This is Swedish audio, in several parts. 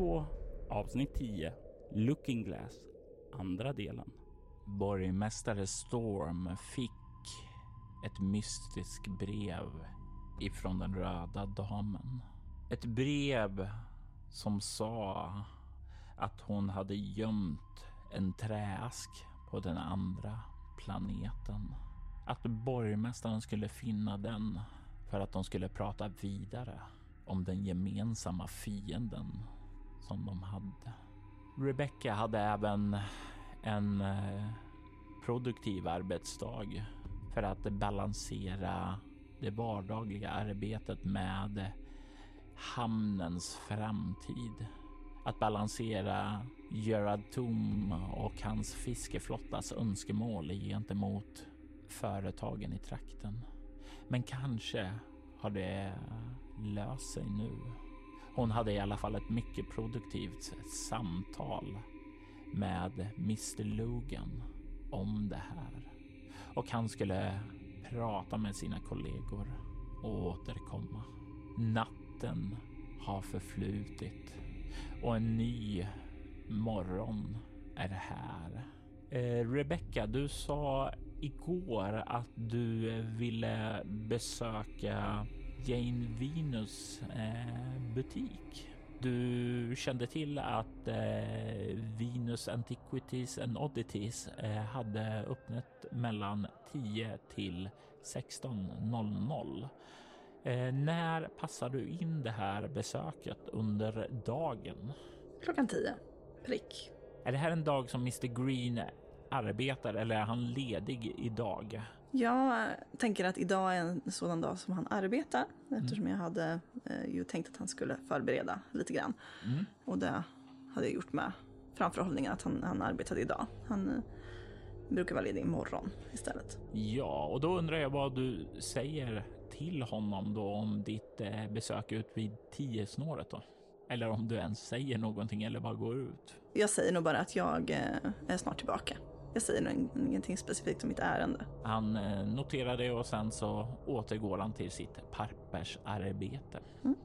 2 avsnitt 10 Looking Glass andra delen. Borgmästare Storm fick ett mystiskt brev ifrån den röda damen. Ett brev som sa att hon hade gömt en träask på den andra planeten. Att borgmästaren skulle finna den för att de skulle prata vidare om den gemensamma fienden som de hade. Rebecca hade även en eh, produktiv arbetsdag för att balansera det vardagliga arbetet med hamnens framtid. Att balansera Gerard Tom och hans fiskeflottas önskemål gentemot företagen i trakten. Men kanske har det löst sig nu. Hon hade i alla fall ett mycket produktivt samtal med Mr Logan om det här och han skulle prata med sina kollegor och återkomma. Natten har förflutit och en ny morgon är här. Eh, Rebecca, du sa igår att du ville besöka Jane Venus eh, butik. Du kände till att eh, Venus Antiquities and Oddities eh, hade öppnat mellan 10 till 16.00. Eh, när passar du in det här besöket under dagen? Klockan 10, prick. Är det här en dag som Mr Green arbetar eller är han ledig idag? Jag tänker att idag är en sådan dag som han arbetar eftersom jag hade eh, ju tänkt att han skulle förbereda lite grann. Mm. Och det hade jag gjort med framförhållningen att han, han arbetade idag. Han eh, brukar vara ledig imorgon istället. Ja, och då undrar jag vad du säger till honom då om ditt eh, besök ut vid 10-snåret då? Eller om du ens säger någonting eller bara går ut? Jag säger nog bara att jag eh, är snart tillbaka. Jag säger nog ing- ingenting specifikt om mitt ärende. Han eh, noterar det och sen så återgår han till sitt pappersarbete. Mm.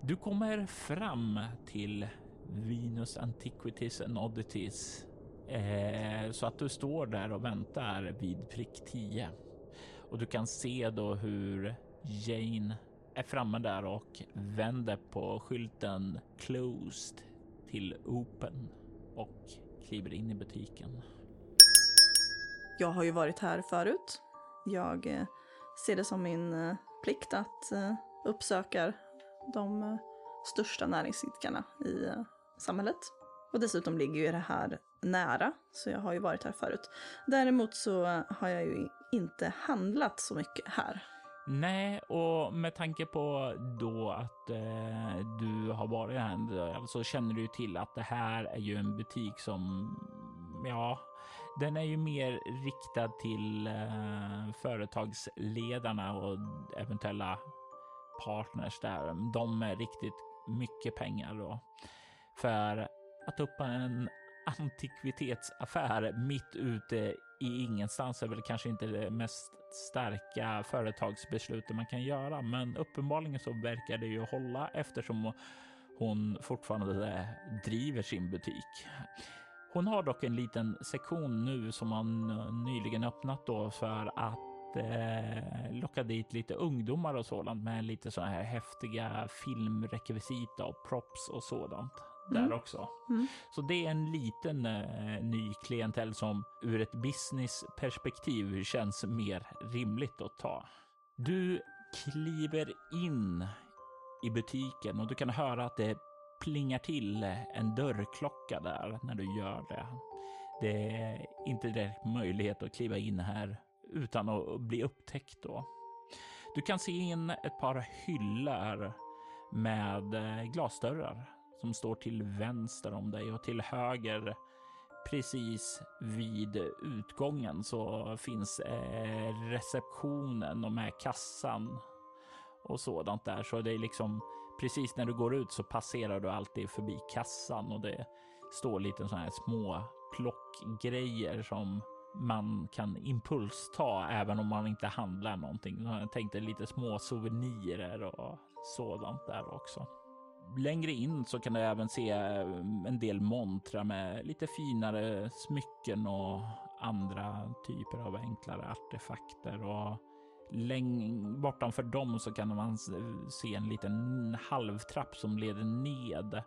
Du kommer fram till Venus Antiquities and Oddities eh, så att du står där och väntar vid prick 10 och du kan se då hur Jane är framme där och vänder på skylten closed till open och kliver in i butiken. Jag har ju varit här förut. Jag eh, ser det som min eh, plikt att eh, uppsöka de största näringsidkarna i samhället. Och dessutom ligger ju det här nära, så jag har ju varit här förut. Däremot så har jag ju inte handlat så mycket här. Nej, och med tanke på då att eh, du har varit här så känner du ju till att det här är ju en butik som, ja, den är ju mer riktad till eh, företagsledarna och eventuella partners där. De är riktigt mycket pengar då. För att öppna en antikvitetsaffär mitt ute i ingenstans är väl kanske inte det mest starka företagsbeslutet man kan göra, men uppenbarligen så verkar det ju hålla eftersom hon fortfarande driver sin butik. Hon har dock en liten sektion nu som man nyligen öppnat då för att eh, locka dit lite ungdomar och sådant med lite så här häftiga filmrekvisita och props och sådant där också. Mm. Så det är en liten eh, ny klientell som ur ett businessperspektiv känns mer rimligt att ta. Du kliver in i butiken och du kan höra att det plingar till en dörrklocka där när du gör det. Det är inte direkt möjlighet att kliva in här utan att bli upptäckt då. Du kan se in ett par hyllor med eh, glasdörrar som står till vänster om dig och till höger precis vid utgången så finns eh, receptionen och med kassan och sådant där. Så det är liksom precis när du går ut så passerar du alltid förbi kassan och det står lite sådana här små plockgrejer som man kan impulsta även om man inte handlar någonting. Jag tänkte lite små souvenirer och sådant där också. Längre in så kan du även se eh, en del montrar med lite finare smycken och andra typer av enklare artefakter och läng bortanför dem så kan man se en liten halvtrapp som leder ned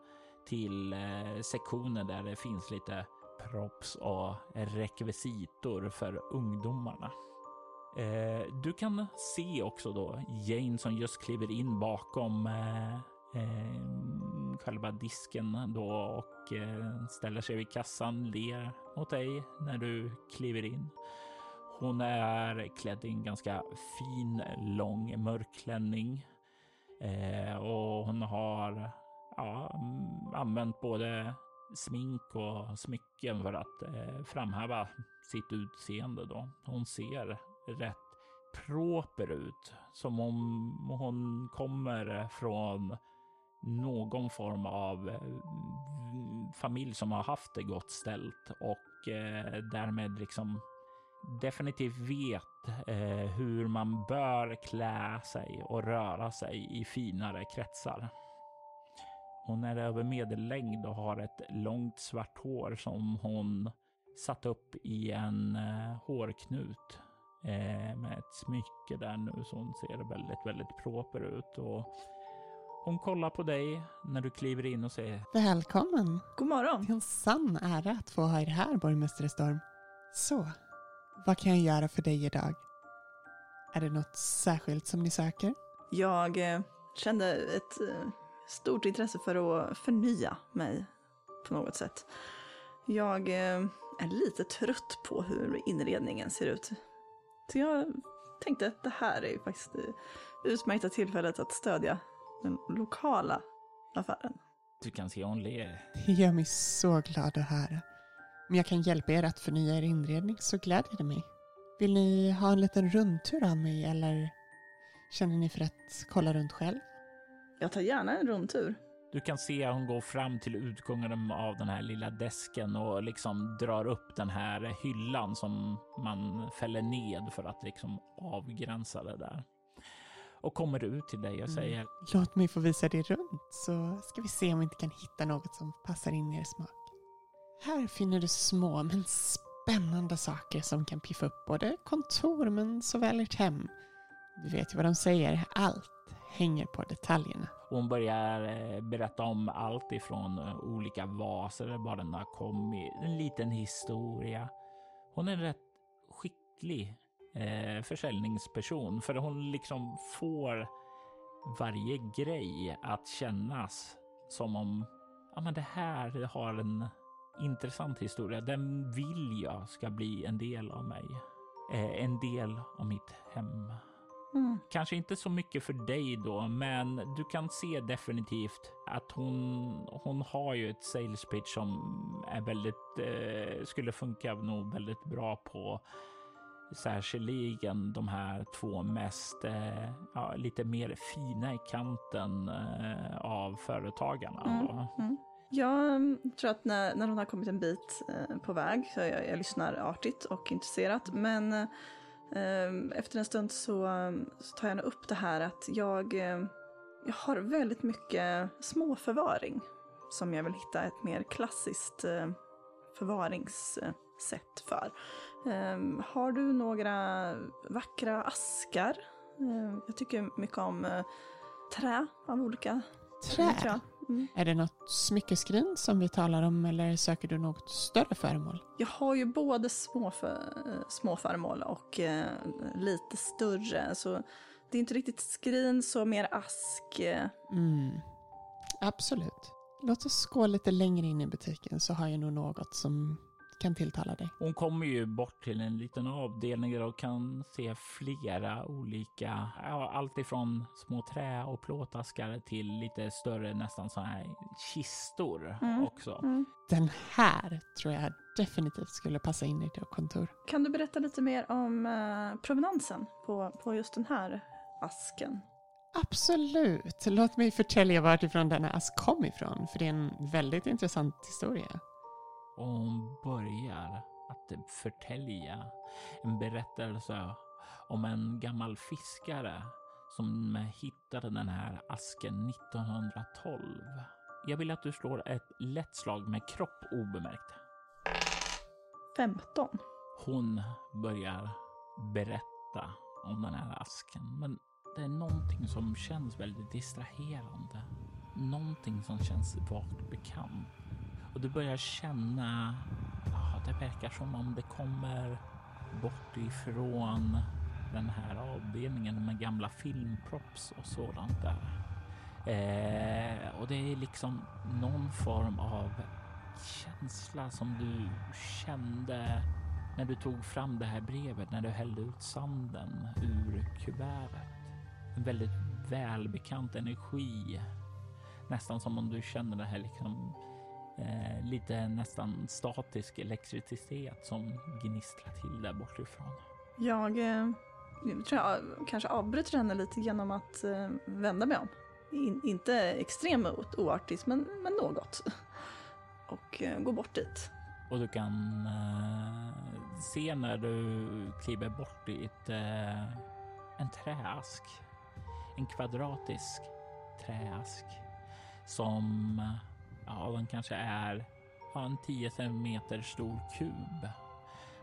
till eh, sektioner där det finns lite props och rekvisitor för ungdomarna. Eh, du kan se också då Jane som just kliver in bakom eh, eh, själva disken då och eh, ställer sig vid kassan, ler mot dig när du kliver in. Hon är klädd i en ganska fin, lång mörk klänning eh, och hon har ja, mm, använt både smink och smycken för att eh, framhäva sitt utseende. Då. Hon ser rätt proper ut, som om hon kommer från någon form av eh, familj som har haft det gott ställt och eh, därmed liksom definitivt vet eh, hur man bör klä sig och röra sig i finare kretsar. Hon är över medellängd och har ett långt svart hår som hon satt upp i en eh, hårknut eh, med ett smycke där nu så hon ser väldigt, väldigt proper ut och hon kollar på dig när du kliver in och säger Välkommen! God morgon! Det är en sann ära att få ha er här, borgmästare Storm. Så, vad kan jag göra för dig idag? Är det något särskilt som ni söker? Jag eh, kände ett eh, stort intresse för att förnya mig på något sätt. Jag eh, är lite trött på hur inredningen ser ut. Så jag tänkte att det här är faktiskt det utmärkta tillfället att stödja den lokala affären. Du kan se hon ler. Det gör mig så glad att höra. Om jag kan hjälpa er att förnya er inredning så gläder det mig. Vill ni ha en liten rundtur av mig eller känner ni för att kolla runt själv? Jag tar gärna en rundtur. Du kan se hon går fram till utgången av den här lilla desken och liksom drar upp den här hyllan som man fäller ned för att liksom avgränsa det där. Och kommer ut till dig och säger Mm. Låt mig få visa dig runt så ska vi se om vi inte kan hitta något som passar in i er smak. Här finner du små men spännande saker som kan piffa upp både kontor men såväl ert hem. Du vet ju vad de säger, allt hänger på detaljerna. Hon börjar eh, berätta om allt ifrån eh, olika vaser, var den har kommit, en liten historia. Hon är en rätt skicklig eh, försäljningsperson för hon liksom får varje grej att kännas som om ja, men det här har en intressant historia. Den vill jag ska bli en del av mig. Eh, en del av mitt hem. Mm. Kanske inte så mycket för dig då, men du kan se definitivt att hon, hon har ju ett sales pitch som är väldigt, eh, skulle funka nog väldigt bra på särskilligen de här två mest, eh, ja, lite mer fina i kanten eh, av företagarna. Mm. Mm. Jag mm, tror att när, när hon har kommit en bit eh, på väg, så jag, jag lyssnar artigt och intresserat, men eh, efter en stund så, eh, så tar jag nog upp det här att jag, eh, jag har väldigt mycket småförvaring som jag vill hitta ett mer klassiskt eh, förvaringssätt för. Eh, har du några vackra askar? Jag tycker mycket om eh, trä av olika Trä? Mm. Är det något smyckeskrin som vi talar om eller söker du något större föremål? Jag har ju både små, för, små föremål och eh, lite större. Så det är inte riktigt skrin, så mer ask. Eh. Mm. Absolut. Låt oss gå lite längre in i butiken så har jag nog något som kan tilltala dig. Hon kommer ju bort till en liten avdelning och kan se flera olika, ja, allt ifrån små trä och plåtaskar till lite större, nästan så här kistor Mm. också. Mm. Den här tror jag definitivt skulle passa in i ditt kontor. Kan du berätta lite mer om eh, provenansen på, på just den här asken? Absolut. Låt mig förtälja vartifrån denna ask kom ifrån, för det är en väldigt intressant historia. Och hon börjar att förtälja en berättelse om en gammal fiskare som hittade den här asken 1912. Jag vill att du slår ett lätt slag med kropp obemärkt. 15. Hon börjar berätta om den här asken, men det är någonting som känns väldigt distraherande. Någonting som känns vagt bekant. Och du börjar känna, ja, det verkar som om det kommer bort ifrån den här avdelningen med gamla filmprops och sådant där. Eh, och det är liksom någon form av känsla som du kände när du tog fram det här brevet, när du hällde ut sanden ur kuvertet. En väldigt välbekant energi. Nästan som om du känner det här liksom eh, lite nästan statisk elektricitet som gnistrar till där bortifrån. Jag eh, tror jag kanske avbryter henne lite genom att eh, vända mig om. In, inte extremt oartigt, men, men något. Och eh, gå bort dit. Och du kan eh, se när du kliver bort dit eh, en träask. En kvadratisk träask som ja, den kanske är ja, en 10 centimeter stor kub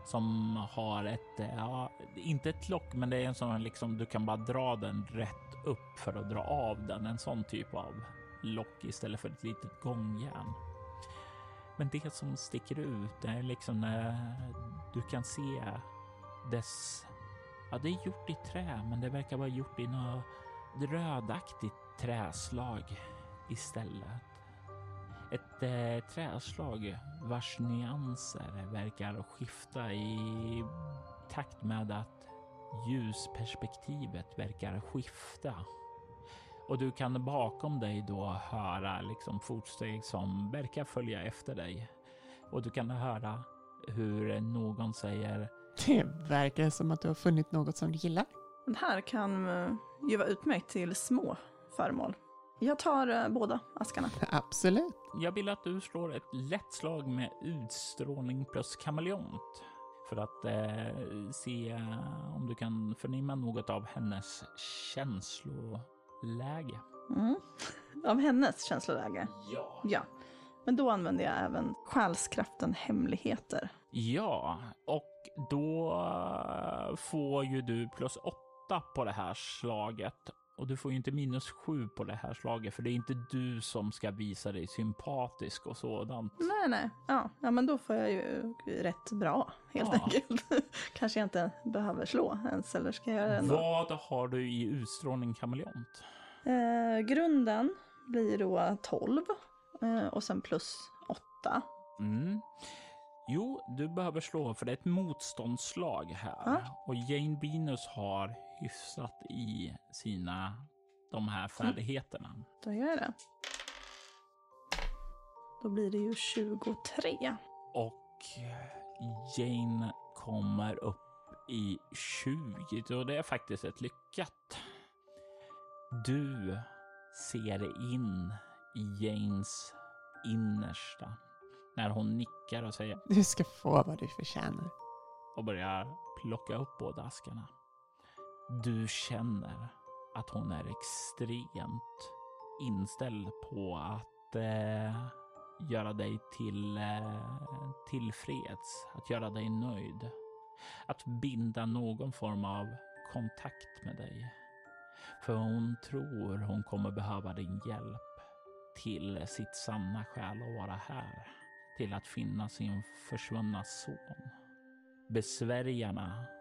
som har ett, eh, ja, inte ett lock, men det är en sån liksom du kan bara dra den rätt upp för att dra av den. En sån typ av lock istället för ett litet gångjärn. Men det som sticker ut är liksom när du kan se dess... Ja, det är gjort i trä, men det verkar vara gjort i något rödaktigt träslag istället. Ett eh, träslag vars nyanser verkar skifta i takt med att ljusperspektivet verkar skifta. Och du kan bakom dig då höra liksom fotsteg som verkar följa efter dig. Och du kan höra hur någon säger Det verkar som att du har funnit något som du gillar. Den här kan eh, ju vara utmärkt till små föremål. Jag tar eh, båda askarna. Absolut. Jag vill att du slår ett lätt slag med utstrålning plus kameleont för att eh, se om du kan förnimma något av hennes känsloläge. Mm. Av hennes känsloläge. Ja. Ja. Men då använder jag även själskraften hemligheter. Ja, och då eh, får ju du plus åtta på det här slaget. Och du får ju inte minus sju på det här slaget, för det är inte du som ska visa dig sympatisk och sådant. Nej, nej. Ja, ja men då får jag ju rätt bra, helt Ja. enkelt. Kanske jag inte behöver slå ens, eller ska jag göra det ändå? Vad har du i utstrålning kameleont? Eh, grunden blir då 12 eh, och sen plus 8. Mm. Jo, du behöver slå för det är ett motståndslag här. Ja. Och Jane Venus har hyfsat i sina de här färdigheterna. Då gör jag det. Då blir det ju 23. Och Jane kommer upp i 20 och det är faktiskt ett lyckat. Du ser in i Janes innersta när hon nickar och säger Du ska få vad du förtjänar. och börjar plocka upp båda askarna. Du känner att hon är extremt inställd på att eh, göra dig till eh, tillfreds, att göra dig nöjd. Att binda någon form av kontakt med dig. För hon tror hon kommer behöva din hjälp till sitt sanna skäl att vara här. Till att finna sin försvunna son. Besvärjarna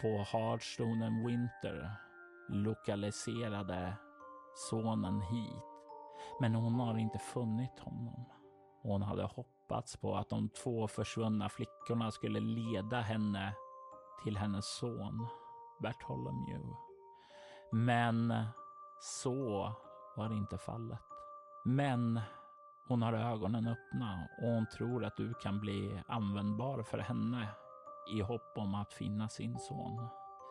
på Hardstone and Winter lokaliserade sonen hit Men hon har inte funnit honom. Hon hade hoppats på att de två försvunna flickorna skulle leda henne till hennes son Bartholomew. Men så var inte fallet. Men hon har ögonen öppna och hon tror att du kan bli användbar för henne i hopp om att finna sin son.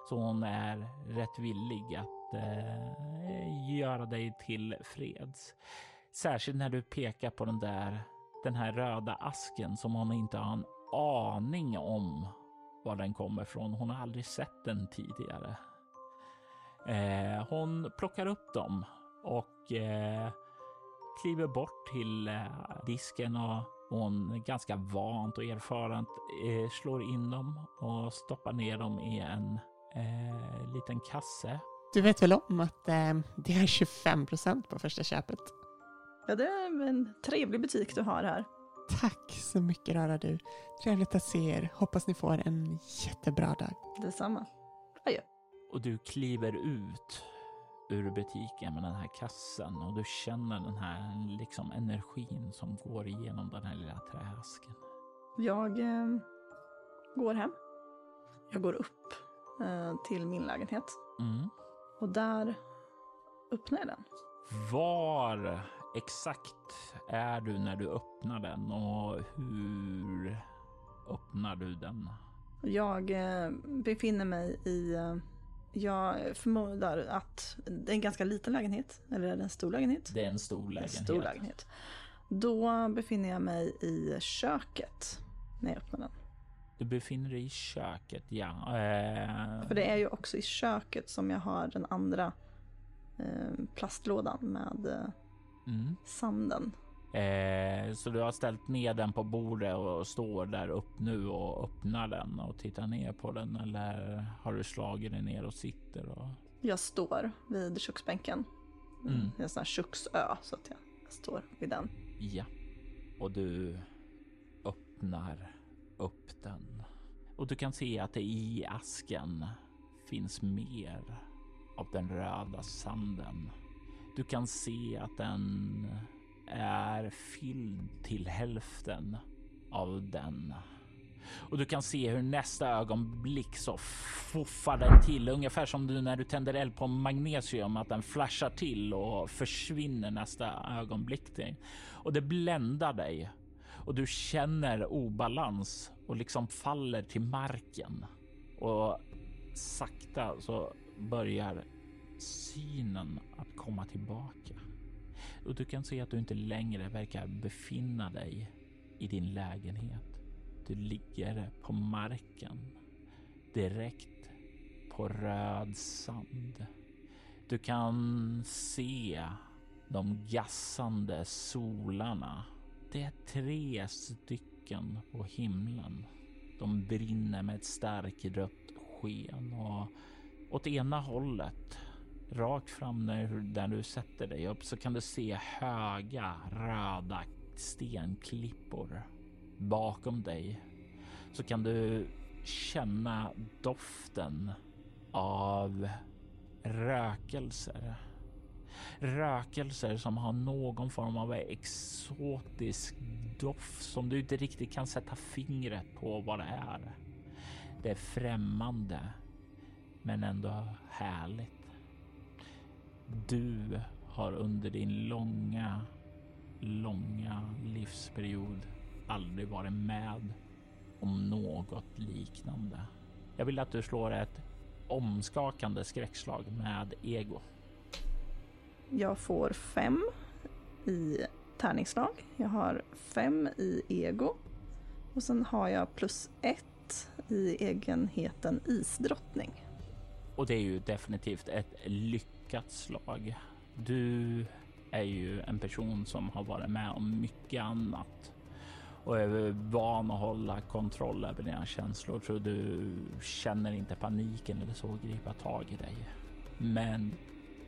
Så hon är rätt villig att eh, göra dig till freds. Särskilt när du pekar på den där, den här röda asken som hon inte har en aning om var den kommer ifrån. Hon har aldrig sett den tidigare. Eh, hon plockar upp dem och eh, kliver bort till eh, disken och hon ganska vant och erfarent eh, slår in dem och stoppar ner dem i en eh, liten kasse. Du vet väl om att eh, det är 25 procent på första köpet? Ja, det är en trevlig butik du har här. Tack så mycket Rara du. Trevligt att se er. Hoppas ni får en jättebra dag. Detsamma. Och du kliver ut ur butiken med den här kassen och du känner den här liksom energin som går igenom den här lilla träasken. Jag eh, går hem. Jag går upp eh, till min lägenhet Mm. och där öppnar jag den. Var exakt är du när du öppnar den och hur öppnar du den? Jag eh, befinner mig i... Jag förmodar att det är en ganska liten lägenhet. Eller är det en stor lägenhet? Det är en stor En lägenhet. stor lägenhet. Då befinner jag mig i köket när jag öppnar den. Du befinner dig i köket, ja. Eh, För det är ju också i köket som jag har den andra eh, plastlådan med eh, mm. sanden. Eh, så du har ställt ner den på bordet och står där upp nu och öppnar den och tittar ner på den eller har du slagit dig ner och sitter och Jag står vid köksbänken. Mm. Mm. En sån här köksö så att jag står vid den. ja. Och du öppnar upp den och du kan se att det i asken finns mer av den röda sanden. Du kan se att den är fylld till hälften av den. Och du kan se hur nästa ögonblick så fuffar den till ungefär som du när du tänder eld på magnesium att den flashar till och försvinner nästa ögonblick. Till. Och det bländar dig och du känner obalans och liksom faller till marken. Och sakta så börjar synen att komma tillbaka. Och du kan se att du inte längre verkar befinna dig i din lägenhet. Du ligger på marken direkt på röd sand. Du kan se de gassande solarna. Det är tre stycken på himlen. De brinner med ett starkt rött sken och åt ena hållet rakt fram där, där du sätter dig upp så kan du se höga röda stenklippor. Bakom dig så kan du känna doften av rökelser. Rökelser som har någon form av exotisk doft som du inte riktigt kan sätta fingret på vad det är. Det är främmande men ändå härligt. Du har under din långa, långa livsperiod aldrig varit med om något liknande. Jag vill att du slår ett omskakande skräckslag med ego. Jag får fem i tärningslag. Jag har fem i ego. Och sen har jag plus ett i egenheten isdrottning. Och det är ju definitivt ett lyckat slag. Du är ju en person som har varit med om mycket annat och är van att hålla kontroll över dina känslor så du känner inte paniken eller så gripa tag i dig. Men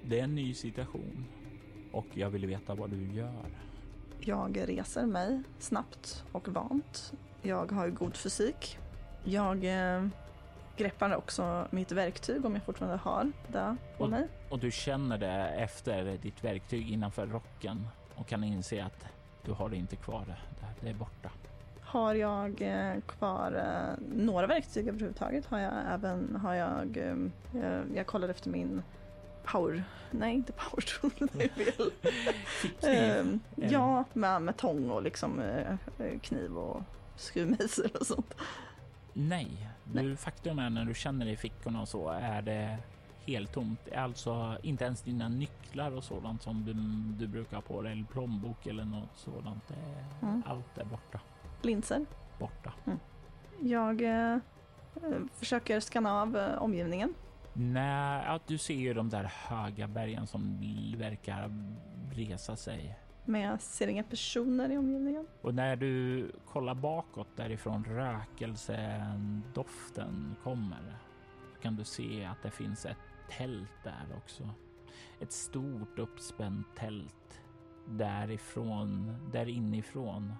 det är en ny situation och jag vill veta vad du gör. Jag reser mig snabbt och vant. Jag har god fysik. Jag eh, greppar också mitt verktyg om jag fortfarande har det på Och- mig. Och du känner det efter ditt verktyg innanför rocken och kan inse att du har det inte kvar där. Det är borta. Har jag eh, kvar eh, några verktyg överhuvudtaget? Har jag även, har jag, eh, jag, jag kollade efter min power, nej inte power tool, det är fel. Ehm, ja, med, med tång och liksom kniv och skruvmejsel och sånt. Nej, du, faktum är när du känner i fickorna och så är det helt tomt. Alltså inte ens dina nycklar och sådant som du, du brukar ha på dig, eller plånbok eller något sådant. Mm. Allt är borta. Linser. Borta. Jag eh, eh, försöker skanna av eh, omgivningen. Nej, ja, du ser ju de där höga bergen som verkar resa sig. Men jag ser inga personer i omgivningen. Och när du kollar bakåt därifrån rökelsedoften kommer kan du se att det finns ett tält där också. Ett stort uppspänt tält därifrån, där inifrån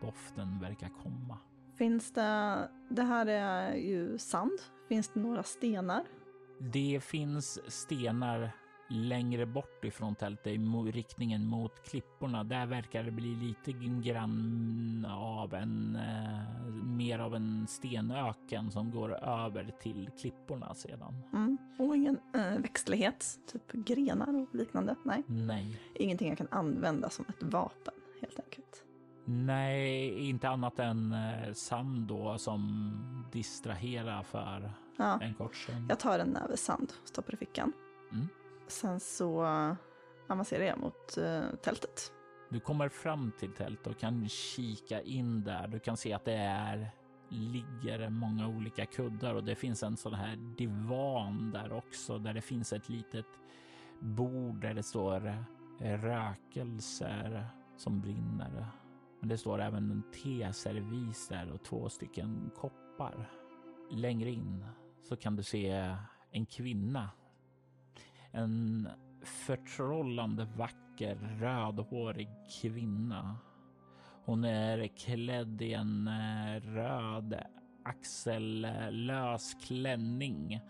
doften verkar komma. Finns det, det här är ju sand. Finns det några stenar? Det finns stenar längre bort ifrån tältet i riktningen mot klipporna. Där verkar det bli lite grann av en eh, mer av en stenöken som går över till klipporna sedan. Mm. Och ingen eh, växtlighet, typ grenar och liknande. Nej, Nej, ingenting jag kan använda som ett vapen helt enkelt. nej, inte annat än eh, sand då som distraherar för Ja, en kort stund. jag tar en näve sand, stoppar i fickan. Mm. Sen så avancerar jag mot eh, tältet. Du kommer fram till tältet och kan kika in där. Du kan se att det är ligger många olika kuddar och det finns en sån här divan där också där det finns ett litet bord där det står eh, rökelser som brinner. Men det står även en teservis där och två stycken koppar. Längre in så kan du se en kvinna. En förtrollande vacker rödhårig kvinna. Hon är klädd i en eh, röd axellös klänning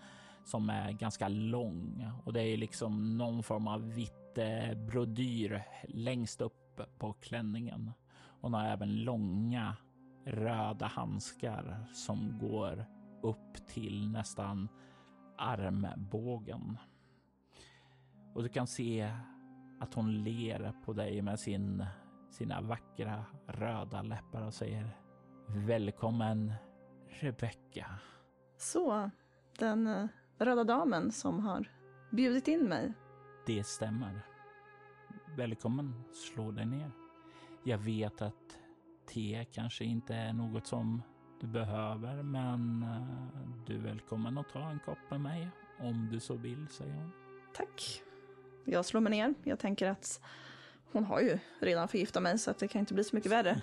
som är ganska lång och det är liksom någon form av vitt eh, brodyr längst upp på klänningen. Hon har även långa röda handskar som går upp till nästan armbågen. Och du kan se att hon ler på dig med sin, sina vackra röda läppar och säger Välkommen Rebecca. Så, den eh, röda damen som har bjudit in mig. Det stämmer. Välkommen, slå dig ner. Jag vet att te kanske inte är något som du behöver, men eh, du är välkommen att ta en kopp med mig om du så vill, säger hon. Tack. Jag slår mig ner. Jag tänker att hon har ju redan förgiftat mig så att det kan inte bli så mycket värre.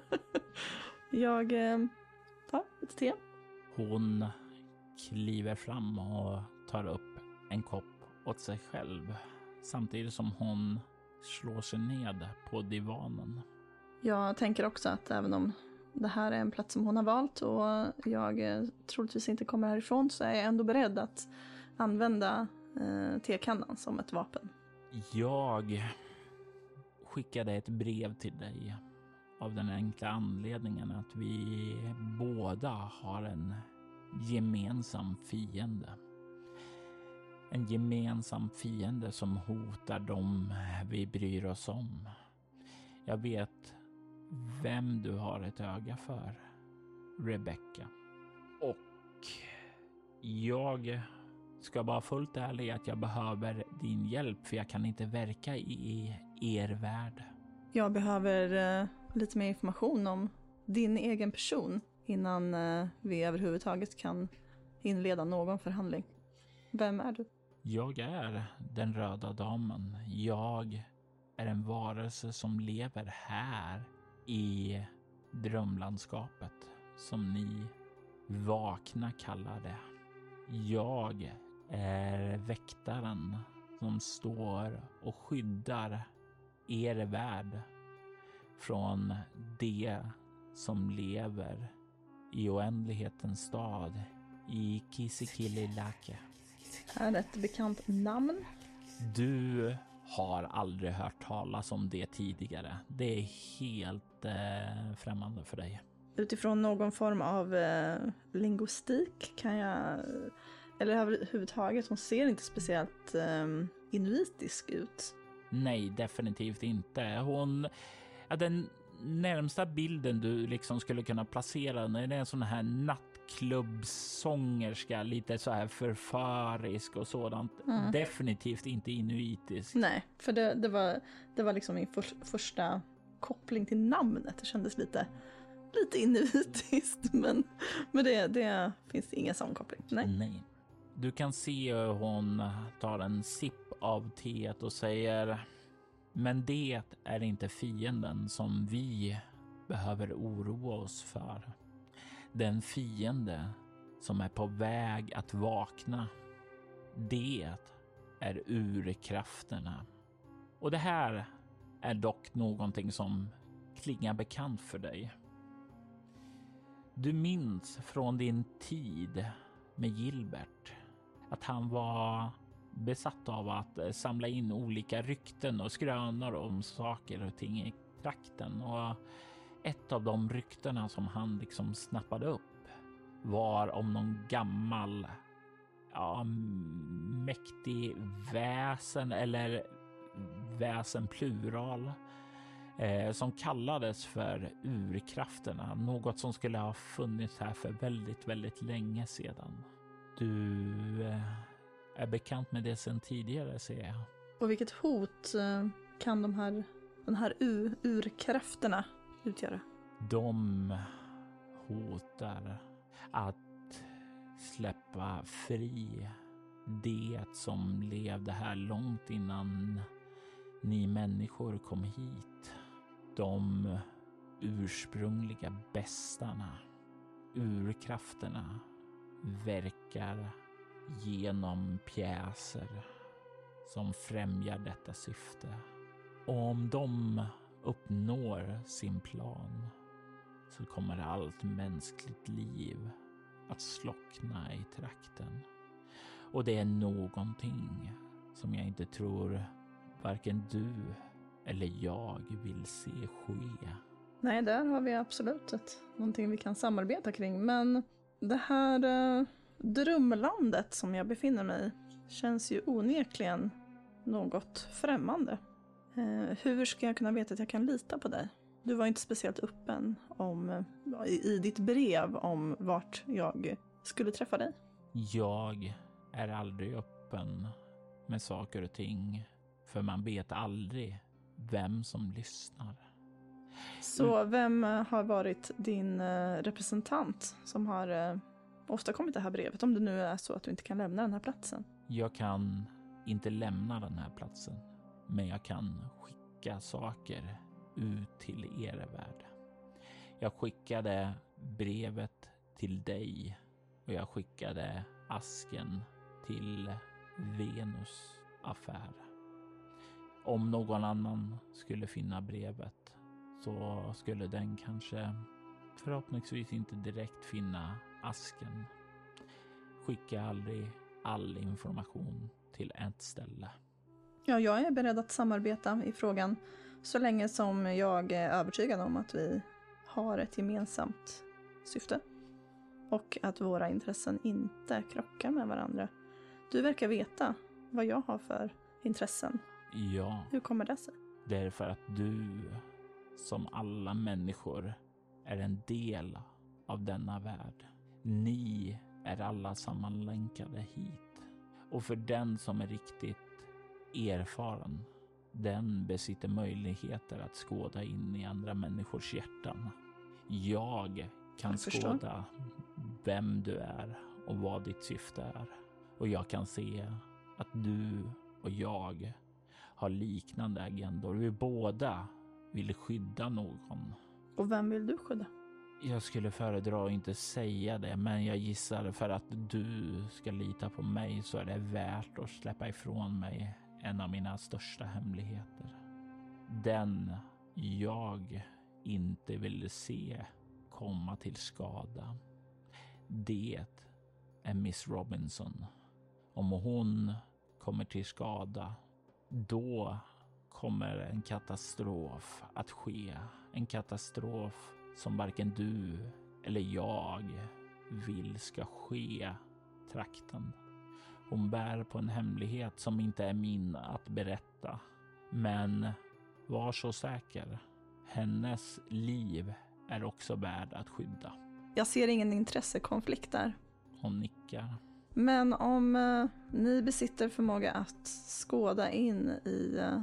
jag eh, tar lite te. Hon kliver fram och tar upp en kopp åt sig själv samtidigt som hon slår sig ned på divanen. Jag tänker också att även om det här är en plats som hon har valt och jag eh, troligtvis inte kommer härifrån så är jag ändå beredd att använda eh, tekannan som ett vapen. Jag skickade ett brev till dig av den enkla anledningen att vi båda har en gemensam fiende. En gemensam fiende som hotar dem vi bryr oss om. Jag vet vem du har ett öga för. Rebecca. Och jag ska vara fullt ärlig att jag behöver din hjälp för jag kan inte verka i er värld. Jag behöver eh, lite mer information om din egen person innan eh, vi överhuvudtaget kan inleda någon förhandling. Vem är du? Jag är den röda damen. Jag är en varelse som lever här i drömlandskapet som ni vakna kallar det. Jag är väktaren som står och skyddar er värld från det som lever i oändlighetens stad i Kisikililake. Är det ett bekant namn? Du har aldrig hört talas om det tidigare. Det är helt eh, främmande för dig. Utifrån någon form av eh, lingvistik kan jag, eller överhuvudtaget, hon ser inte speciellt eh, inuitisk ut. Nej, definitivt inte. Hon, ja, den närmsta bilden du liksom skulle kunna placera när det är en sån här nattklubbsångerska, lite så här förförisk och sådant. Mm. Definitivt inte inuitisk. Nej, för det, det, var, det var liksom min för, första koppling till namnet. Det kändes lite, lite inuitiskt, men, men det, det finns ingen sån koppling. Nej. Nej. Du kan se hur hon tar en sipp av teet och säger men det är inte fienden som vi behöver oroa oss för. Den fiende som är på väg att vakna. Det är urkrafterna. Och det här är dock någonting som klingar bekant för dig. Du minns från din tid med Gilbert att han var besatt av att eh, samla in olika rykten och skrönor om saker och ting i trakten. Och ett av de ryktena som han liksom snappade upp var om någon gammal ja, mäktig väsen eller väsen plural eh, som kallades för urkrafterna. Något som skulle ha funnits här för väldigt, väldigt länge sedan. Du eh, är bekant med det sedan tidigare ser jag. Och vilket hot eh, kan de här, den här ur, urkrafterna utgöra? De hotar att släppa fri det som levde här långt innan ni människor kom hit. De ursprungliga bästarna, urkrafterna, verkar genom pjäser som främjar detta syfte. Och om de uppnår sin plan så kommer allt mänskligt liv att slockna i trakten. Och det är någonting som jag inte tror varken du eller jag vill se ske. Nej, där har vi absolut ett, någonting vi kan samarbeta kring. Men det här eh, drömlandet som jag befinner mig i känns ju onekligen något främmande. Eh, hur ska jag kunna veta att jag kan lita på dig? Du var inte speciellt öppen om, eh, i, i ditt brev om vart jag skulle träffa dig. Jag är aldrig öppen med saker och ting, för man vet aldrig vem som lyssnar. Så vem eh, har varit din eh, representant som har eh, åstadkommit det här brevet? Om det nu är så att du inte kan lämna den här platsen. Jag kan inte lämna den här platsen, men jag kan skicka saker ut till er värld. Jag skickade brevet till dig och jag skickade asken till Venus affär. Om någon annan skulle finna brevet så skulle den kanske förhoppningsvis inte direkt finna asken. Skicka aldrig all information till ett ställe. Ja, jag är beredd att samarbeta i frågan så länge som jag är övertygad om att vi har ett gemensamt syfte och att våra intressen inte krockar med varandra. Du verkar veta vad jag har för intressen. Ja, Hur kommer det sig? därför att du, som alla människor, är en del av denna värld. Ni är alla sammanlänkade hit. Och för den som är riktigt erfaren, den besitter möjligheter att skåda in i andra människors hjärtan. Jag kan Jag skåda vem du är och vad ditt syfte är. Och jag kan se att du och jag har liknande agendor. Vi båda vill skydda någon. Och vem vill du skydda? Jag skulle föredra att inte säga det, men jag gissar för att du ska lita på mig så är det värt att släppa ifrån mig en av mina största hemligheter. Den jag inte vill se komma till skada. Det är Miss Robinson. Om hon kommer till skada då kommer en katastrof att ske. En katastrof som varken du eller jag vill ska ske trakten. Hon bär på en hemlighet som inte är min att berätta. Men var så säker. Hennes liv är också värd att skydda. Jag ser ingen intressekonflikt där. Hon nickar. Men om eh, ni besitter förmåga att skåda in i eh,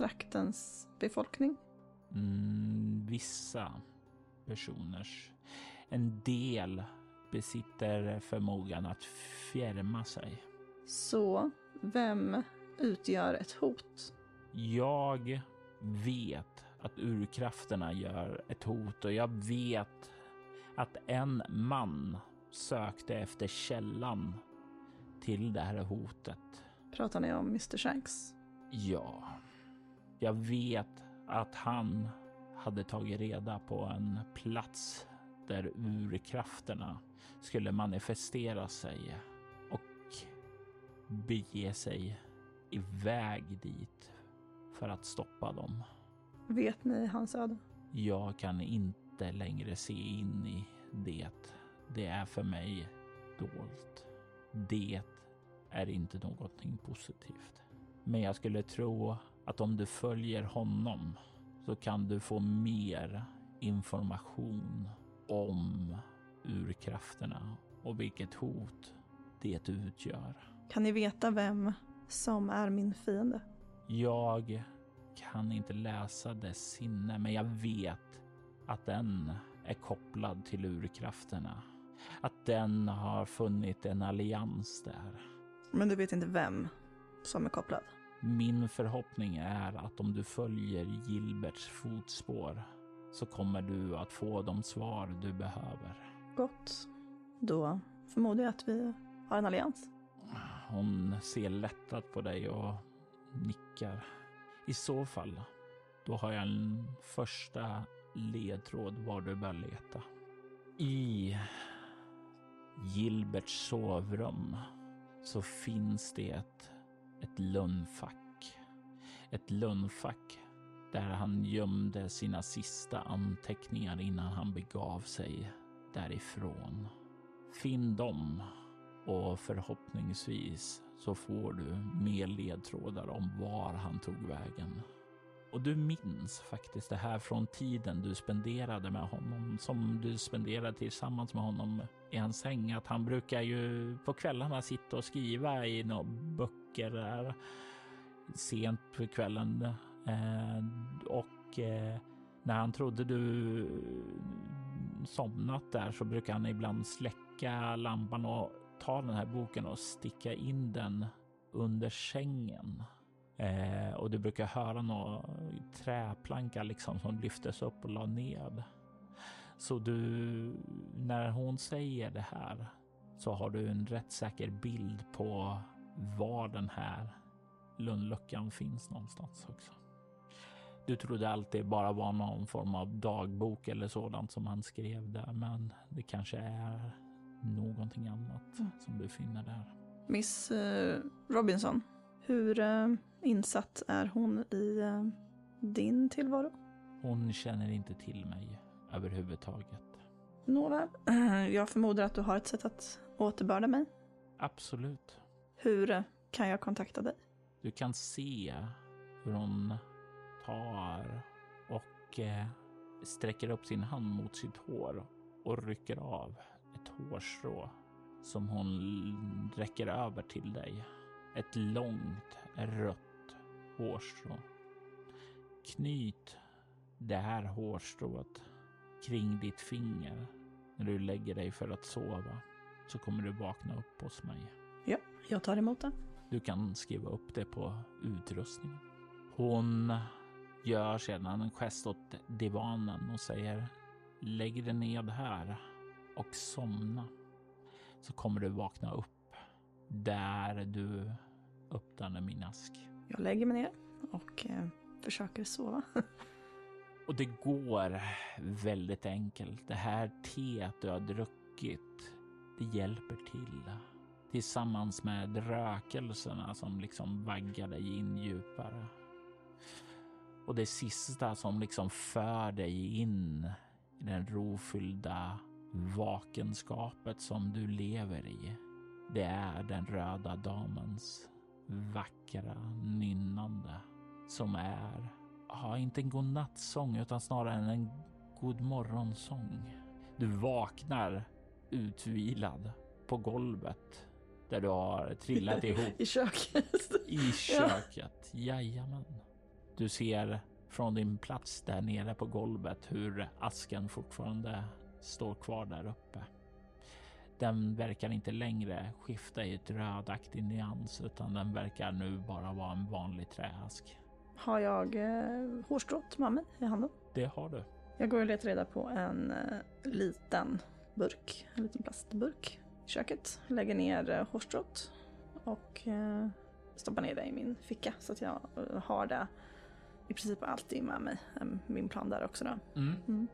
traktens befolkning? Mm, vissa personers. En del besitter förmågan att fjärma sig. Så vem utgör ett hot? Jag vet att urkrafterna gör ett hot och jag vet att en man sökte efter källan till det här hotet. Pratar ni om Mr Shanks? Ja, jag vet att han hade tagit reda på en plats där urkrafterna skulle manifestera sig och bege sig iväg dit för att stoppa dem. Vet ni hans öde? Jag kan inte längre se in i det. Det är för mig dolt. Det är inte någonting positivt. Men jag skulle tro att om du följer honom så kan du få mer information om urkrafterna och vilket hot det utgör. Kan ni veta vem som är min fiende? Jag kan inte läsa dess sinne, men jag vet att den är kopplad till urkrafterna. Att den har funnit en allians där. Men du vet inte vem som är kopplad? Min förhoppning är att om du följer Gilberts fotspår så kommer du att få de svar du behöver. Gott. Då förmodar jag att vi har en allians. Hon ser lättat på dig och nickar. I så fall, då har jag en första ledtråd var du bör leta. I Gilberts sovrum så finns det ett ett lönnfack. Ett lönnfack där han gömde sina sista anteckningar innan han begav sig därifrån. Finn dem och förhoppningsvis så får du mer ledtrådar om var han tog vägen. Och du minns faktiskt det här från tiden du spenderade med honom, som du spenderade tillsammans med honom i hans säng. Att han brukar ju på kvällarna sitta och skriva i några böcker där sent på kvällen. Eh, och eh, när han trodde du somnat där så brukar han ibland släcka lampan och ta den här boken och sticka in den under sängen. Eh, och du brukar höra några träplanka liksom som lyftes upp och la ned. Så du, när hon säger det här så har du en rätt säker bild på var den här lunnluckan finns någonstans också. Du trodde alltid bara var någon form av dagbok eller sådant som han skrev där, men det kanske är någonting annat Mm. som du finner där. Miss eh, Robinson, hur eh, insatt är hon i eh, din tillvaro? Hon känner inte till mig överhuvudtaget. Nåväl, jag förmodar att du har ett sätt att återbörda mig. Absolut. Hur kan jag kontakta dig? Du kan se hur hon tar och eh, sträcker upp sin hand mot sitt hår och rycker av ett hårstrå som hon räcker över till dig. Ett långt rött hårstrå. Knyt det här hårstrået kring ditt finger när du lägger dig för att sova så kommer du vakna upp hos mig. Ja, jag tar emot den. Du kan skriva upp det på utrustningen. Hon gör sedan en gest åt divanen och säger lägg dig ned här och somna. Så kommer du vakna upp där du öppnade min ask. Jag lägger mig ner och eh, försöker sova. Och det går väldigt enkelt. Det här teet du har druckit, det hjälper till tillsammans med rökelserna som liksom vaggar dig in djupare. Och det sista som liksom för dig in i den rofyllda vakenskapet som du lever i. Det är den röda damens vackra nynnande som är, ja, inte en godnattsång utan snarare en god morgonsång. Du vaknar utvilad på golvet där du har trillat ihop I köket. i köket. Jajamän. Du ser från din plats där nere på golvet hur asken fortfarande står kvar där uppe. Den verkar inte längre skifta i ett rödaktig nyans utan den verkar nu bara vara en vanlig träask. Har jag eh, hårstrået med mig i handen? Det har du. Jag går och letar reda på en eh, liten burk, en liten plastburk köket. Lägger ner eh, hårstrået och eh, stoppar ner det i min ficka så att jag har det i princip alltid med mig. Eh, Min plan där också då. Mm. Mm.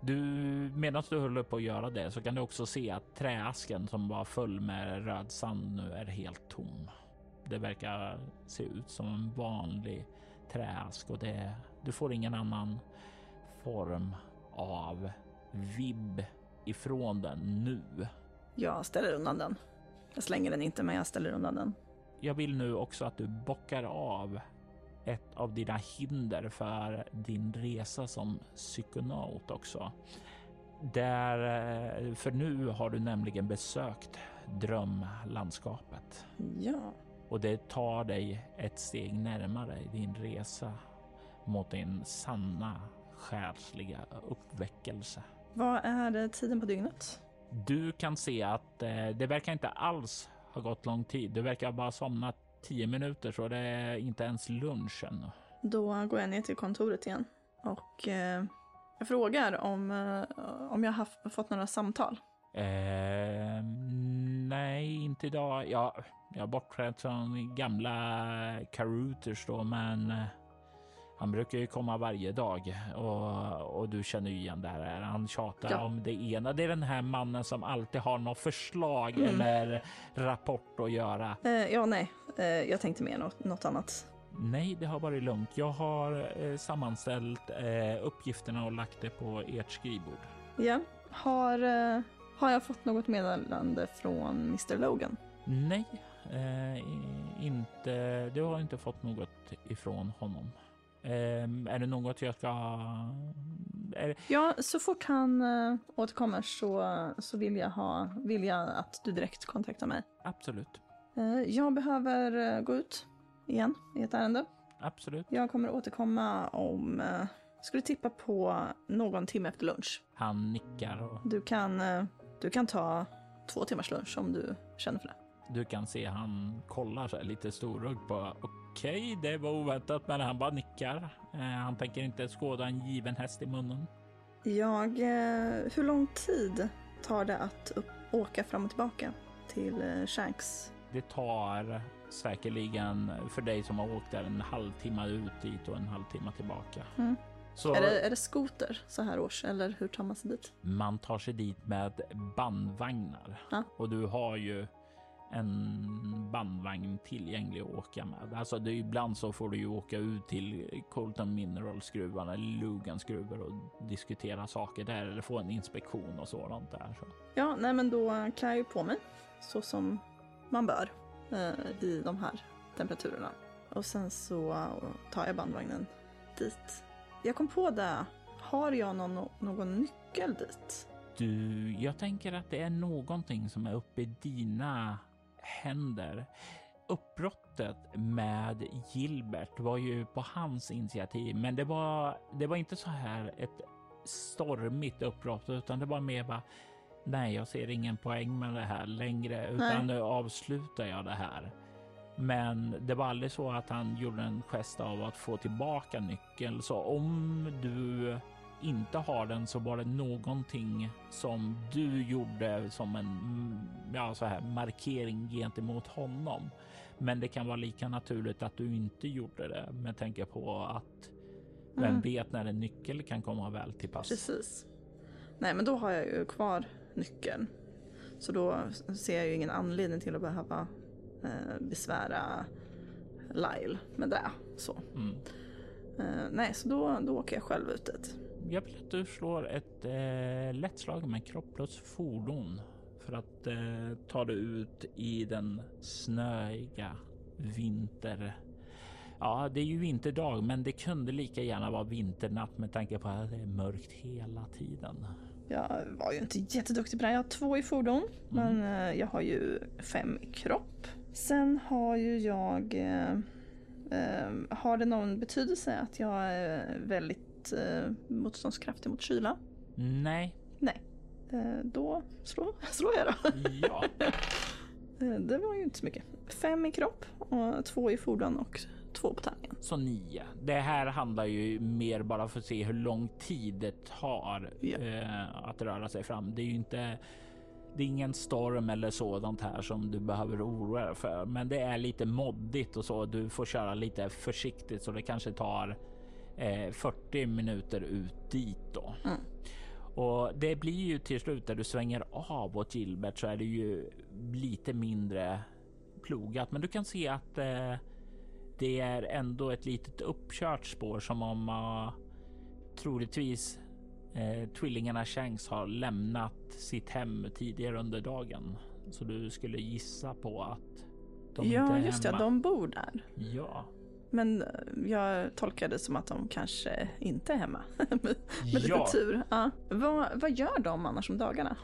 Du, medan du håller på att göra det så kan du också se att träasken som var full med röd sand nu är helt tom. Det verkar se ut som en vanlig träask och det, du får ingen annan form av vibb ifrån den nu. Jag ställer undan den. Jag slänger den inte men jag ställer undan den. Jag vill nu också att du bockar av ett av dina hinder för din resa som psykonaut också. Där, eh, för nu har du nämligen besökt drömlandskapet Ja. och det tar dig ett steg närmare i din resa mot din sanna själsliga uppväckelse. Vad är tiden på dygnet? Du kan se att eh, det verkar inte alls ha gått lång tid. Du verkar bara somna 10 minuter så det är inte ens lunch ännu. Då går jag ner till kontoret igen och eh, jag frågar om, eh, om jag har fått några samtal. Eh, nej, inte idag. Ja, jag har bortsett från gamla Caruters då, men eh, han brukar ju komma varje dag och, och du känner ju igen det här. Han tjatar Ja. om det ena. Det är den här mannen som alltid har något förslag Mm. eller rapport att göra. Eh, ja, nej, eh, jag tänkte mer något, något annat. Nej, det har varit lugnt. Jag har eh, sammanställt eh, uppgifterna och lagt det på ert skrivbord. Ja, har, eh, har jag fått något meddelande från Mr Logan? Nej, eh, inte. Du har inte fått något ifrån honom. Eh, är det något jag ska... Är, Ja, så fort han eh, återkommer så, så vill, jag ha, vill jag att du direkt kontaktar mig. absolut, Eh, jag behöver eh, gå ut igen i ett ärende. absolut. Jag kommer återkomma om, eh, skulle tippa på någon timme efter lunch. Han nickar och Du kan, du kan ta två timmars lunch om du känner för det. Du kan se han kollar så här lite storögd på. Okej, det var oväntat, men han bara nickar. Eh, han tänker inte skåda en given häst i munnen. Jag, eh, hur lång tid tar det att upp, åka fram och tillbaka till eh, Shanks? Det tar säkerligen för dig som har åkt där en halvtimme ut dit och en halvtimme tillbaka. Mm. Så Är, det, är det skoter så här års eller hur tar man sig dit? man tar sig dit med bandvagnar Ja. och du har ju en bandvagn tillgänglig att åka med. Alltså det är ibland så får du ju åka ut till Colton Minerals gruvan eller Lugans gruvor och diskutera saker där eller få en inspektion och sådant där. Så. Ja, nej men då klär jag ju på mig så som man bör eh, i de här temperaturerna. Och sen så tar jag bandvagnen dit. Jag kom på det. Har jag någon, någon nyckel dit? Du, jag tänker att det är någonting som är uppe i dina händer. Uppbrottet med Gilbert var ju på hans initiativ, men det var, det var inte så här ett stormigt uppbrott, utan det var mer bara nej, jag ser ingen poäng med det här längre, utan nu avslutar jag det här. Men det var aldrig så att han gjorde en gest av att få tillbaka nyckeln, så om du inte har den så var det någonting som du gjorde som en mm, ja, så här, markering gentemot honom. Men det kan vara lika naturligt att du inte gjorde det med tanke på att vem Mm. vet när en nyckel kan komma väl till pass. Precis. Nej, men då har jag ju kvar nyckeln. Så då ser jag ju ingen anledning till att behöva eh, besvära Lyle med det. Så. Mm. Eh, nej, så då, då åker jag själv ut dit. Jag vill att du slår ett eh, lätt slag med kropp plus fordon för att eh, ta dig ut i den snöiga vinter. Ja, det är ju vinterdag, men det kunde lika gärna vara vinternatt med tanke på att det är mörkt hela tiden. Jag var ju inte jätteduktig på det här. Jag har två i fordon, men eh, jag har ju fem i kropp. Sen har ju jag... Eh, eh, har det någon betydelse att jag är väldigt eh, motståndskraftig mot kyla? Nej, Nej. Eh, då slår, slår jag då. ja, Eh, det var ju inte så mycket. Fem i kropp, och två i fordon och två på tärningen. så nio. Det här handlar ju mer bara för att se hur lång tid det tar Ja. eh, att röra sig fram. Det är ju inte det är ingen storm eller sådant här som du behöver oroa dig för, men det är lite moddigt och så. Du får köra lite försiktigt så det kanske tar eh, 40 minuter ut dit då. Mm. Och det blir ju till slut där du svänger av åt Gilbert så är det ju lite mindre plogat, men du kan se att eh, det är ändå ett litet uppkört spår som om uh, troligtvis eh, tvillingarna Shanks har lämnat sitt hem tidigare under dagen. Så du skulle gissa på att de inte ja, är just det. hemma. De bor där. Ja, Men eh, jag tolkade det som att de kanske inte är hemma. med med lite Ja. tur. Ja. Vad, vad gör de annars om dagarna?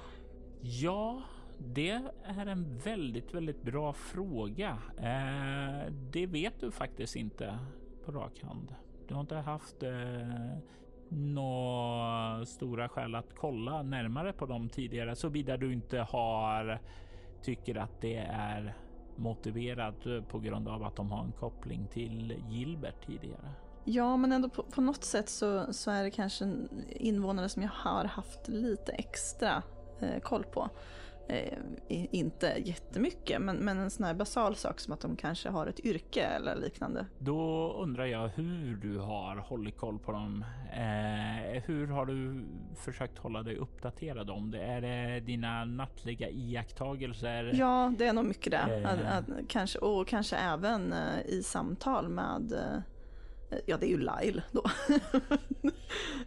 Ja, det är en väldigt, väldigt bra fråga. Eh, det vet du faktiskt inte på rak hand. Du har inte haft eh, några stora skäl att kolla närmare på dem tidigare, såvida du inte har tycker att det är motiverad eh, på grund av att de har en koppling till Gilbert tidigare. Ja, men ändå på, på något sätt så, så är det kanske invånare som jag har haft lite extra eh, koll på. Eh, inte jättemycket, men, men en sån här basal sak som att de kanske har ett yrke eller liknande. Då undrar jag hur du har hållit koll på dem. Eh, hur har du försökt hålla dig uppdaterad om det? Är det dina nattliga iakttagelser? Ja, det är nog mycket det. Eh. Att, att, kanske, och kanske även eh, i samtal med eh, Ja, det är ju Lyle då.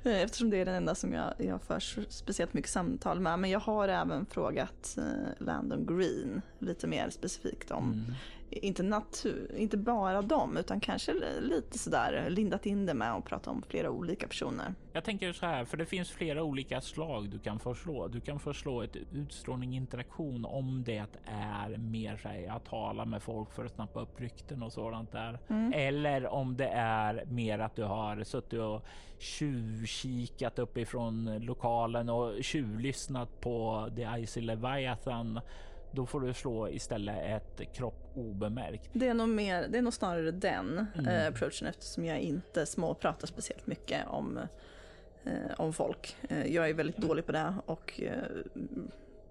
Eftersom det är den enda som jag, jag för speciellt mycket samtal med. Men jag har även frågat eh, Landon Green lite mer specifikt om, Mm inte, natur, inte bara dem, utan kanske li- lite sådär lindat in det med att prata om flera olika personer. Jag tänker så här, för det finns flera olika slag du kan förslå. Du kan förslå ett utstrålning interaktion om det är mer så här, att tala med folk för att snappa upp rykten och sådant där. Eller om det är mer att du har suttit och tjuvkikat uppifrån lokalen och tjuvlyssnat på The Icy Leviathan. Då får du slå istället ett kropp obemärkt. Det är nog, mer, det är nog snarare den Mm. eh, approachen eftersom jag inte småpratar speciellt mycket om, eh, om folk. Eh, jag är väldigt dålig på det och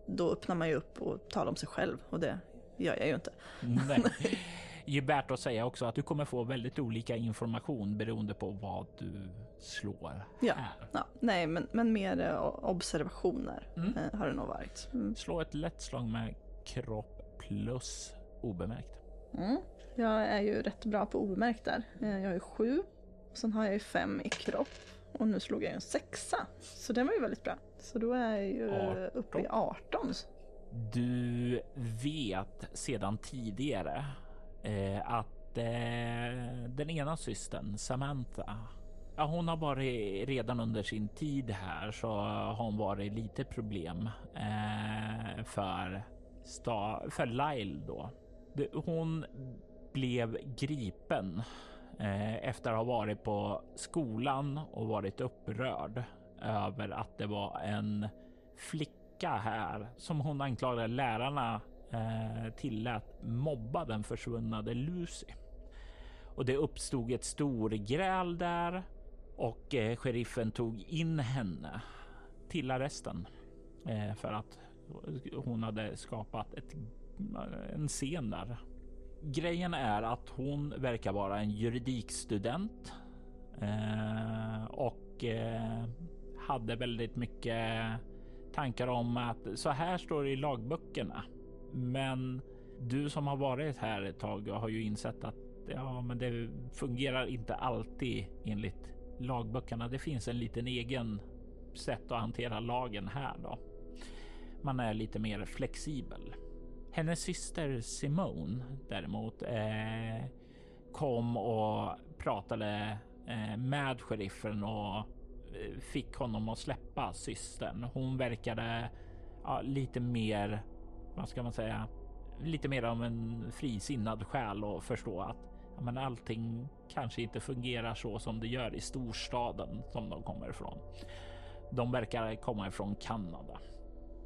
då öppnar man ju upp och talar om sig själv och det gör jag ju inte. Nej. Det är värt att säga också att du kommer få väldigt olika information beroende på vad du slår. Ja. Ja, nej, men, men mer observationer Mm. har det nog varit. Mm. Slå ett lätt slag med kropp plus obemärkt. Mm. Jag är ju rätt bra på obemärkt där. Eh, Jag har ju sju, och sen har jag ju fem i kropp och nu slog jag ju en sexa. Så det var ju väldigt bra. Så då är jag ju uppe i 18. Du vet sedan tidigare eh, att eh, den ena systern, Samantha, ja, hon har varit redan under sin tid här så har hon varit lite problem eh, för, sta, för Lyle då. Det, hon blev gripen eh, efter att ha varit på skolan och varit upprörd över att det var en flicka här som hon anklagade lärarna eh, tillät mobba den försvunnade Lucy. Och det uppstod ett storgräl där och eh, sheriffen tog in henne till arresten eh, för att hon hade skapat ett, en scen där. Grejen är att hon verkar vara en juridikstudent eh, och eh, hade väldigt mycket tankar om att så här står det i lagböckerna. Men du som har varit här ett tag har ju insett att ja, men det fungerar inte alltid enligt lagböckerna. Det finns en liten egen sätt att hantera lagen här då. Man är lite mer flexibel. Hennes syster Simone däremot eh, kom och pratade eh, med sheriffen och eh, fick honom att släppa systern. Hon verkade ja, lite mer, vad ska man säga, lite mer av en frisinnad själ och förstå att ja, men allting kanske inte fungerar så som det gör i storstaden som de kommer ifrån. De verkar komma ifrån Kanada.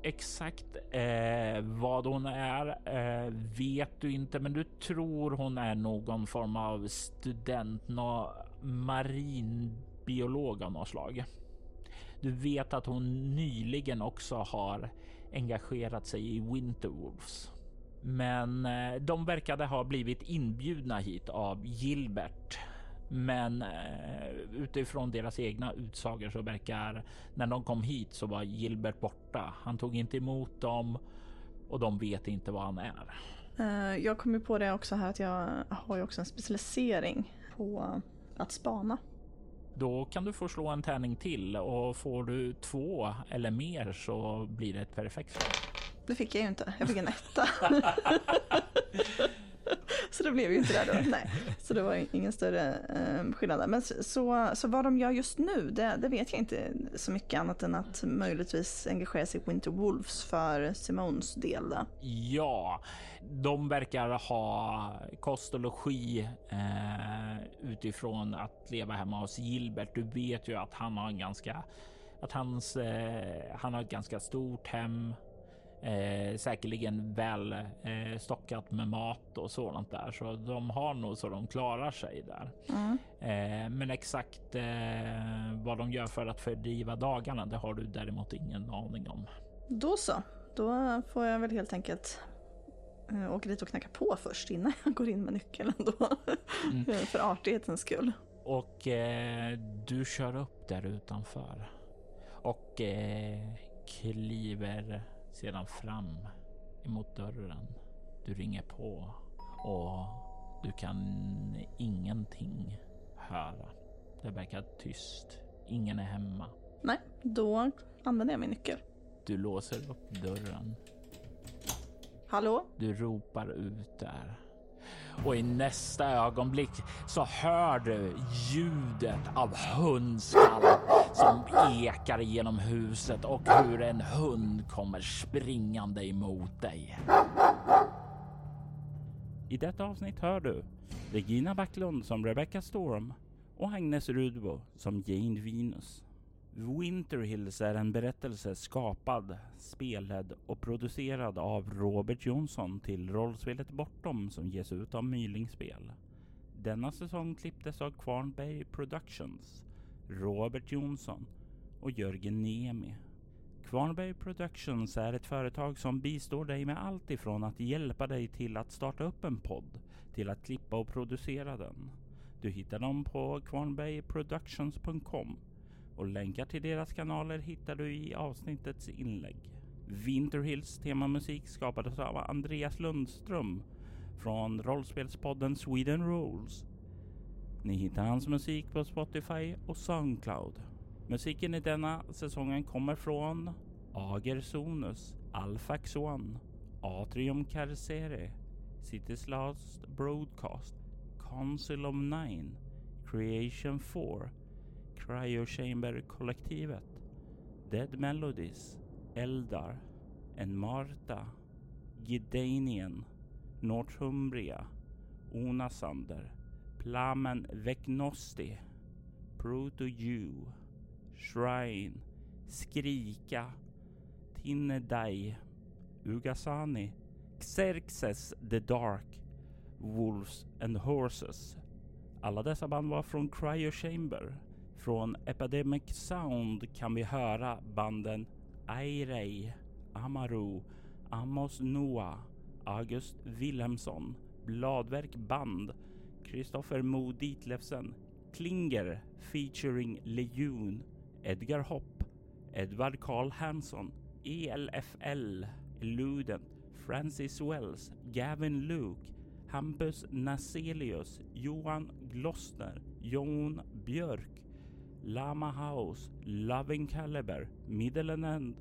Exakt eh, vad hon är eh, vet du inte, men du tror hon är någon form av student, nå marinbiolog av något slag. Du vet att hon nyligen också har engagerat sig i Winterwolves. Men eh, de verkade ha blivit inbjudna hit av Gilbert. Men eh, utifrån deras egna utsagor så verkar när de kom hit så var Gilbert borta. Han tog inte emot dem och de vet inte vad han är. Eh, jag kom ju på det också här att jag har ju också en specialisering på att spana. Då kan du få slå en tärning till och får du två eller mer så blir det ett perfekt slag. Det fick jag ju inte. Jag fick en etta. så det blev ju inte det då. Nej. Så det var ingen större eh, skillnad där. Men så, så vad de gör just nu, det, det, vet jag inte så mycket annat än att möjligtvis engagera sig i Winter Wolves för Simons del. Då. Ja, de verkar ha kost och logi eh, utifrån att leva hemma hos Gilbert. Du vet ju att han har en ganska att hans, eh, han har ett ganska stort hem Eh, säkerligen väl eh, stockat med mat och sådant där, så de har nog så de klarar sig där. Mm. Eh, men exakt eh, vad de gör för att fördriva dagarna, det har du däremot ingen aning om. Då så, då får jag väl helt enkelt eh, åka dit och knacka på först innan jag går in med nyckeln då. Mm. för artighetens skull. Och eh, du kör upp där utanför och kliver sedan fram emot dörren. Du ringer på och du kan ingenting höra. Det verkar tyst. Ingen är hemma. Nej, då använder jag min nyckel. Du låser upp dörren. Hallå? Du ropar ut där och i nästa ögonblick så hör du ljudet av hundskall som ekar genom huset och hur en hund kommer springande emot dig. I detta avsnitt hör du Regina Backlund som Rebecca Storm och Agnes Rudbo som Jane Venus. Winter Hills är en berättelse skapad, spelad och producerad av Robert Jonsson till rollspelet Bortom som ges ut av Mylingspel. Denna säsong klipptes av Kvarnberg Productions, Robert Jonsson och Jörgen Niemi. Kvarnberg Productions är ett företag som bistår dig med allt ifrån att hjälpa dig till att starta upp en podd till att klippa och producera den. Du hittar dem på kvarnbergproductions.com och länkar till deras kanaler hittar du i avsnittets inlägg. Winterhills temamusik skapades av Andreas Lundström från rollspelspodden Sweden Rules. Ni hittar hans musik på Spotify och Soundcloud. Musiken i denna säsongen kommer från Ager Sonus, Alfax One, Atrium Carcere, City's Last Broadcast, Council of Nine, Creation 4, Cryo Chamber-kollektivet, Dead Melodies, Eldar, En Marta, Northumbria, Onasander, Plamen Veknosti, Proto You, Shrine, Skrika, Tinnedai, Ugasani, Xerxes the Dark, Wolves and Horses. Alla dessa band var från Cryo Chamber. Från Epidemic Sound kan vi höra banden Airei, Amaru, Amos Noah, August Wilhelmsson, Bladverk Band, Kristoffer Mo Ditlevsen, Klinger featuring Lejon, Edgar Hopp, Edvard Karl Hansson, ELFL, Luden, Francis Wells, Gavin Luke, Hampus Naselius, Johan Glossner Jon Björk, Lama House, Loving Caliber, Middle End,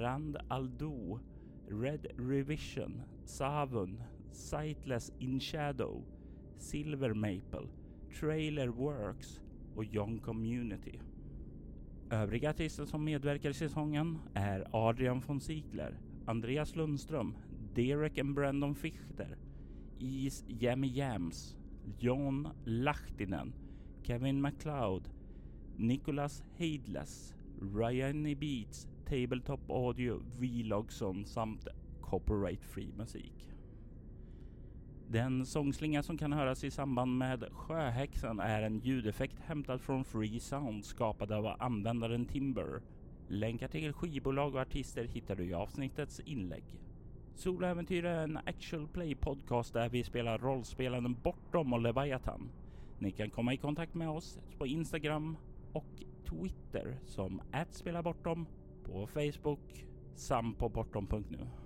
Rand Aldo, Red Revision, Savun, Sightless In Shadow, Silver Maple, Trailer Works och Young Community. Övriga artister som medverkar i säsongen är Adrian von Ziegler, Andreas Lundström, Derek and Brandon Fichter, Is Jammy Jams, John Lahtinen, Kevin MacLeod, Nicholas Heidless, Ryan E. Beats, Tabletop Audio, Vlogson samt Copyright Free musik. Den sångslinga som kan höras i samband med Sjöhäxan är en ljudeffekt hämtad från Free Sound skapad av användaren Timber. Länkar till skivbolag och artister hittar du i avsnittets inlägg. Soläventyr är en actual play podcast där vi spelar rollspelaren Bortom och Leviathan. Ni kan komma i kontakt med oss på Instagram och Twitter som @spelabortom, på Facebook samt på bortom.nu.